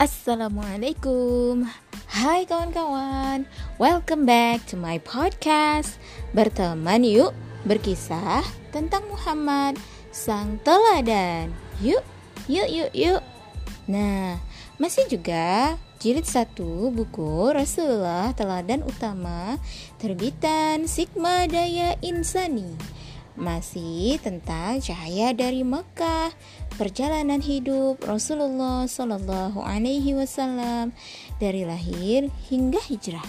Assalamualaikum. Hai kawan-kawan Welcome back to my podcast. Berteman yuk Berkisah tentang Muhammad Sang teladan. Yuk, yuk, yuk, yuk. Nah, masih juga Jilid 1 buku Rasulullah Teladan Utama Terbitan Sigma Daya Insani. Masih tentang cahaya dari Mekah, perjalanan hidup Rasulullah Shallallahu Alaihi Wasallam dari lahir hingga hijrah.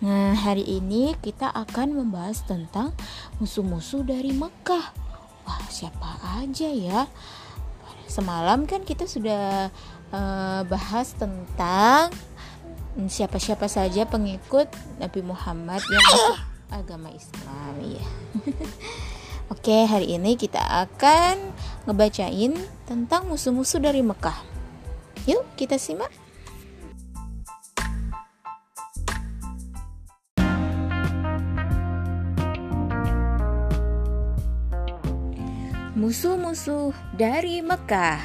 Nah, hari ini kita akan membahas tentang musuh-musuh dari Mekah. Wah, siapa aja ya? Semalam kan kita sudah uh, bahas tentang siapa-siapa saja pengikut Nabi Muhammad yang agama Islam ya. Oke, hari ini kita akan ngebacain tentang musuh-musuh dari Mekah. Yuk, kita simak. Musuh-musuh dari Mekah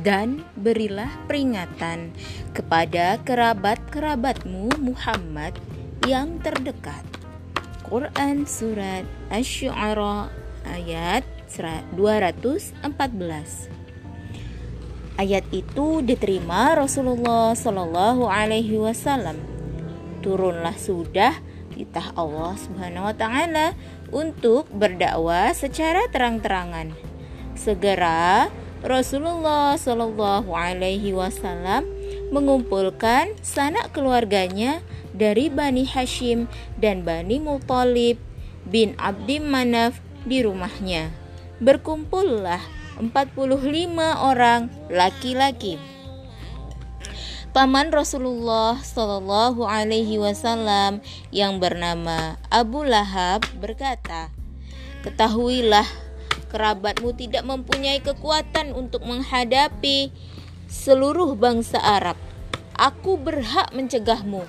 dan berilah peringatan kepada kerabat-kerabatmu Muhammad yang terdekat. Quran Surat Asy-Syu'ara ayat 214 Ayat itu diterima Rasulullah Shallallahu Alaihi Wasallam. Turunlah sudah titah Allah Subhanahu Wa Taala untuk berdakwah secara terang-terangan. Segera Rasulullah Shallallahu Alaihi Wasallam mengumpulkan sanak keluarganya dari Bani Hashim dan Bani Muthalib bin Abdi Manaf di rumahnya. Berkumpullah 45 orang laki-laki. Paman Rasulullah Shallallahu Alaihi Wasallam yang bernama Abu Lahab berkata, Ketahuilah, kerabatmu tidak mempunyai kekuatan untuk menghadapi seluruh bangsa Arab. Aku berhak mencegahmu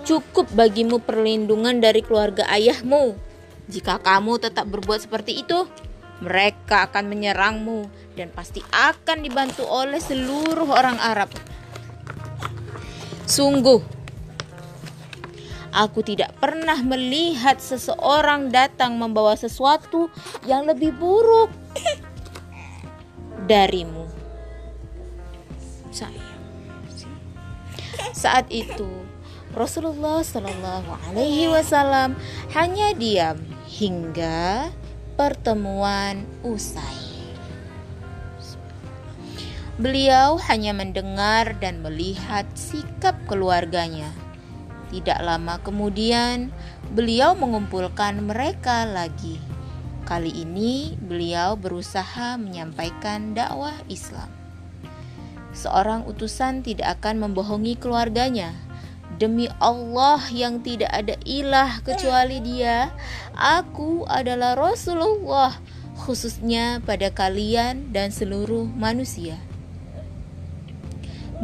Cukup bagimu perlindungan dari keluarga ayahmu. Jika kamu tetap berbuat seperti itu, mereka akan menyerangmu dan pasti akan dibantu oleh seluruh orang Arab. Sungguh, aku tidak pernah melihat seseorang datang membawa sesuatu yang lebih buruk darimu. Saya. Saat itu, Rasulullah Shallallahu Alaihi Wasallam hanya diam hingga pertemuan usai. Beliau hanya mendengar dan melihat sikap keluarganya. Tidak lama kemudian, beliau mengumpulkan mereka lagi. Kali ini, beliau berusaha menyampaikan dakwah Islam. Seorang utusan tidak akan membohongi keluarganya Demi Allah yang tidak ada ilah kecuali Dia, aku adalah Rasulullah, khususnya pada kalian dan seluruh manusia.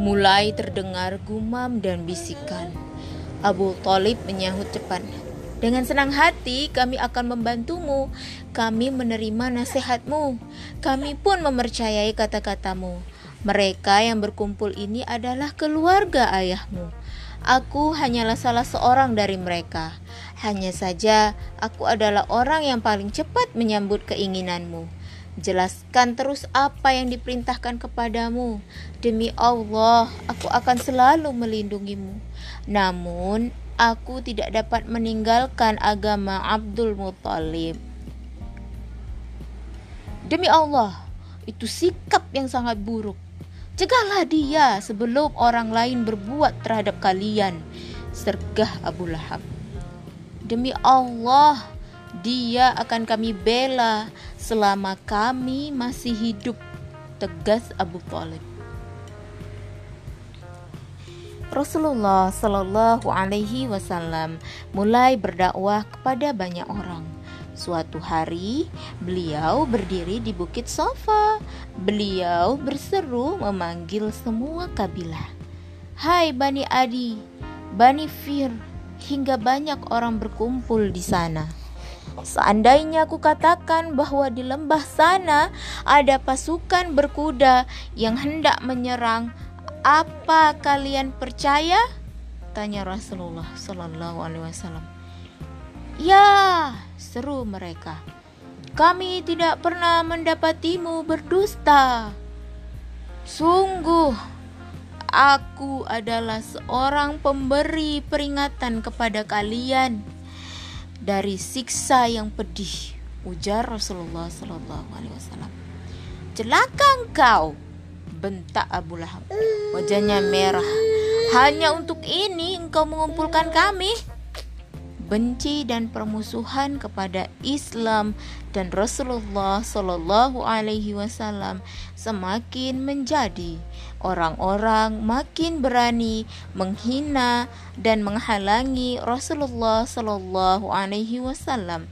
Mulai terdengar gumam dan bisikan. Abu Talib menyahut cepat. Dengan senang hati kami akan membantumu. Kami menerima nasihatmu. Kami pun mempercayai kata-katamu. Mereka yang berkumpul ini adalah keluarga ayahmu. Aku hanyalah salah seorang dari mereka. Hanya saja aku adalah orang yang paling cepat menyambut keinginanmu. Jelaskan terus apa yang diperintahkan kepadamu. Demi Allah, aku akan selalu melindungimu. Namun, aku tidak dapat meninggalkan agama Abdul Muthalib. Demi Allah, itu sikap yang sangat buruk. Cegahlah dia sebelum orang lain berbuat terhadap kalian. Sergah Abu Lahab. Demi Allah, dia akan kami bela selama kami masih hidup. Tegas Abu Talib. Rasulullah Shallallahu Alaihi Wasallam mulai berdakwah kepada banyak orang. Suatu hari, beliau berdiri di Bukit Sofa. Beliau berseru memanggil semua kabilah. Hai Bani Adi, Bani Fir, hingga banyak orang berkumpul di sana. Seandainya aku katakan bahwa di lembah sana ada pasukan berkuda yang hendak menyerang, apa kalian percaya? Tanya Rasulullah Sallallahu Alaihi Wasallam. Ya, seru mereka. Kami tidak pernah mendapatimu berdusta. Sungguh, aku adalah seorang pemberi peringatan kepada kalian dari siksa yang pedih. Ujar Rasulullah Sallallahu Alaihi Wasallam. Celaka engkau, bentak Abu Lahab. Wajahnya merah. Hanya untuk ini engkau mengumpulkan kami benci dan permusuhan kepada Islam dan Rasulullah Shallallahu Alaihi Wasallam semakin menjadi orang-orang makin berani menghina dan menghalangi Rasulullah Shallallahu Alaihi Wasallam.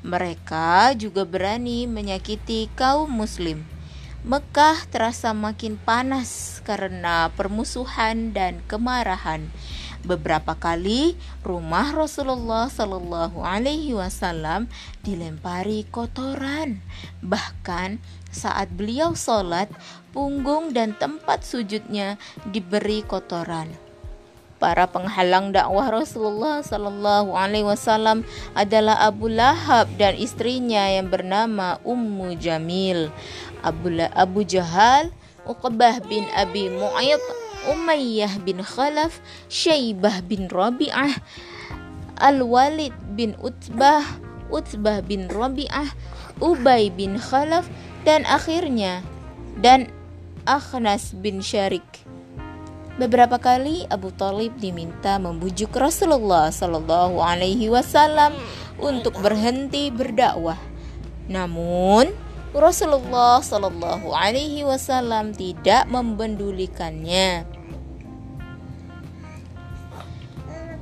Mereka juga berani menyakiti kaum Muslim. Mekah terasa makin panas karena permusuhan dan kemarahan. Beberapa kali rumah Rasulullah Shallallahu Alaihi Wasallam dilempari kotoran. Bahkan saat beliau sholat, punggung dan tempat sujudnya diberi kotoran. Para penghalang dakwah Rasulullah Shallallahu Alaihi Wasallam adalah Abu Lahab dan istrinya yang bernama Ummu Jamil. Abu, Abu Jahal, Uqbah bin Abi Mu'ayyid Umayyah bin Khalaf, Syaibah bin Rabi'ah, Al-Walid bin Utbah, Utbah bin Rabi'ah, Ubay bin Khalaf, dan akhirnya dan Akhnas bin Syarik. Beberapa kali Abu Talib diminta membujuk Rasulullah Shallallahu Alaihi Wasallam untuk berhenti berdakwah. Namun Rasulullah Shallallahu Alaihi Wasallam tidak membendulikannya.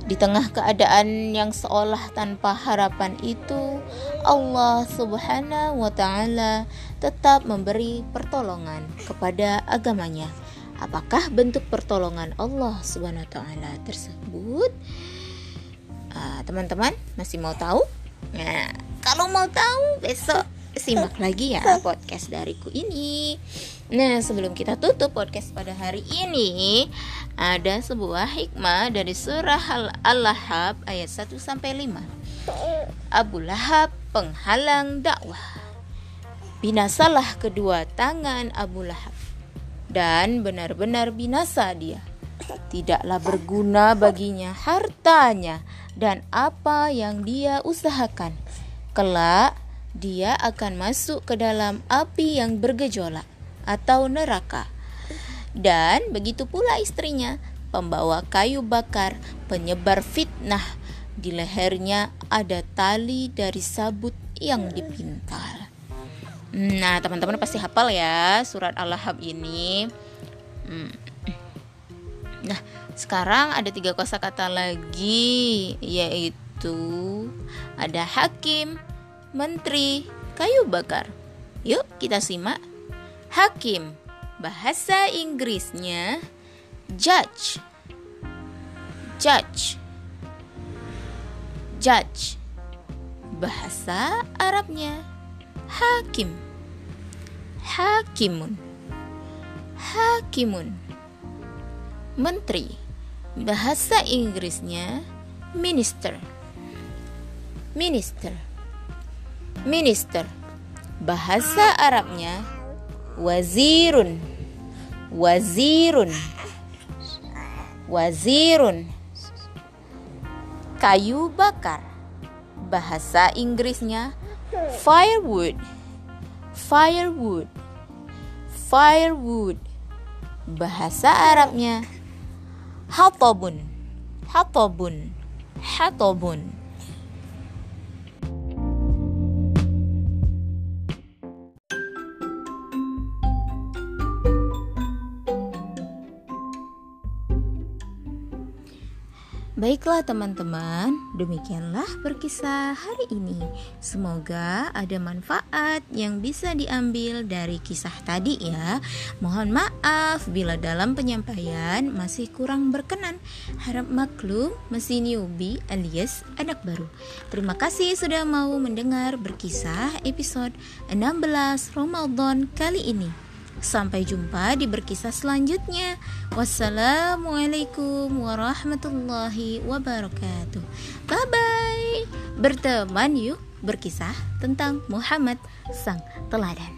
Di tengah keadaan yang seolah tanpa harapan itu, Allah Subhanahu wa Ta'ala tetap memberi pertolongan kepada agamanya. Apakah bentuk pertolongan Allah Subhanahu wa Ta'ala tersebut? Ah, teman-teman, uh, masih mau tahu? Nah, kalau mau tahu, besok simak lagi ya podcast dariku ini. Nah, sebelum kita tutup podcast pada hari ini, ada sebuah hikmah dari surah Al-Lahab ayat 1 sampai 5. Abu Lahab penghalang dakwah. Binasalah kedua tangan Abu Lahab dan benar-benar binasa dia. Tidaklah berguna baginya hartanya dan apa yang dia usahakan. Kelak dia akan masuk ke dalam api yang bergejolak atau neraka. Dan begitu pula istrinya, pembawa kayu bakar, penyebar fitnah. Di lehernya ada tali dari sabut yang dipintal. Nah, teman-teman pasti hafal ya surat Al-Lahab ini. Hmm. Nah, sekarang ada tiga kosakata lagi, yaitu ada hakim, menteri, kayu bakar. Yuk kita simak. Hakim, bahasa Inggrisnya judge. Judge. Judge. Bahasa Arabnya hakim. Hakimun. Hakimun. Menteri. Bahasa Inggrisnya minister. Minister minister. Bahasa Arabnya wazirun. Wazirun. Wazirun. Kayu bakar. Bahasa Inggrisnya firewood. Firewood. Firewood. Bahasa Arabnya hatabun. Hatabun. Hatabun. Baiklah teman-teman, demikianlah berkisah hari ini. Semoga ada manfaat yang bisa diambil dari kisah tadi ya. Mohon maaf bila dalam penyampaian masih kurang berkenan. Harap maklum mesin newbie alias anak baru. Terima kasih sudah mau mendengar berkisah episode 16 Ramadan kali ini. Sampai jumpa di berkisah selanjutnya. Wassalamualaikum warahmatullahi wabarakatuh. Bye bye. Berteman yuk berkisah tentang Muhammad sang teladan.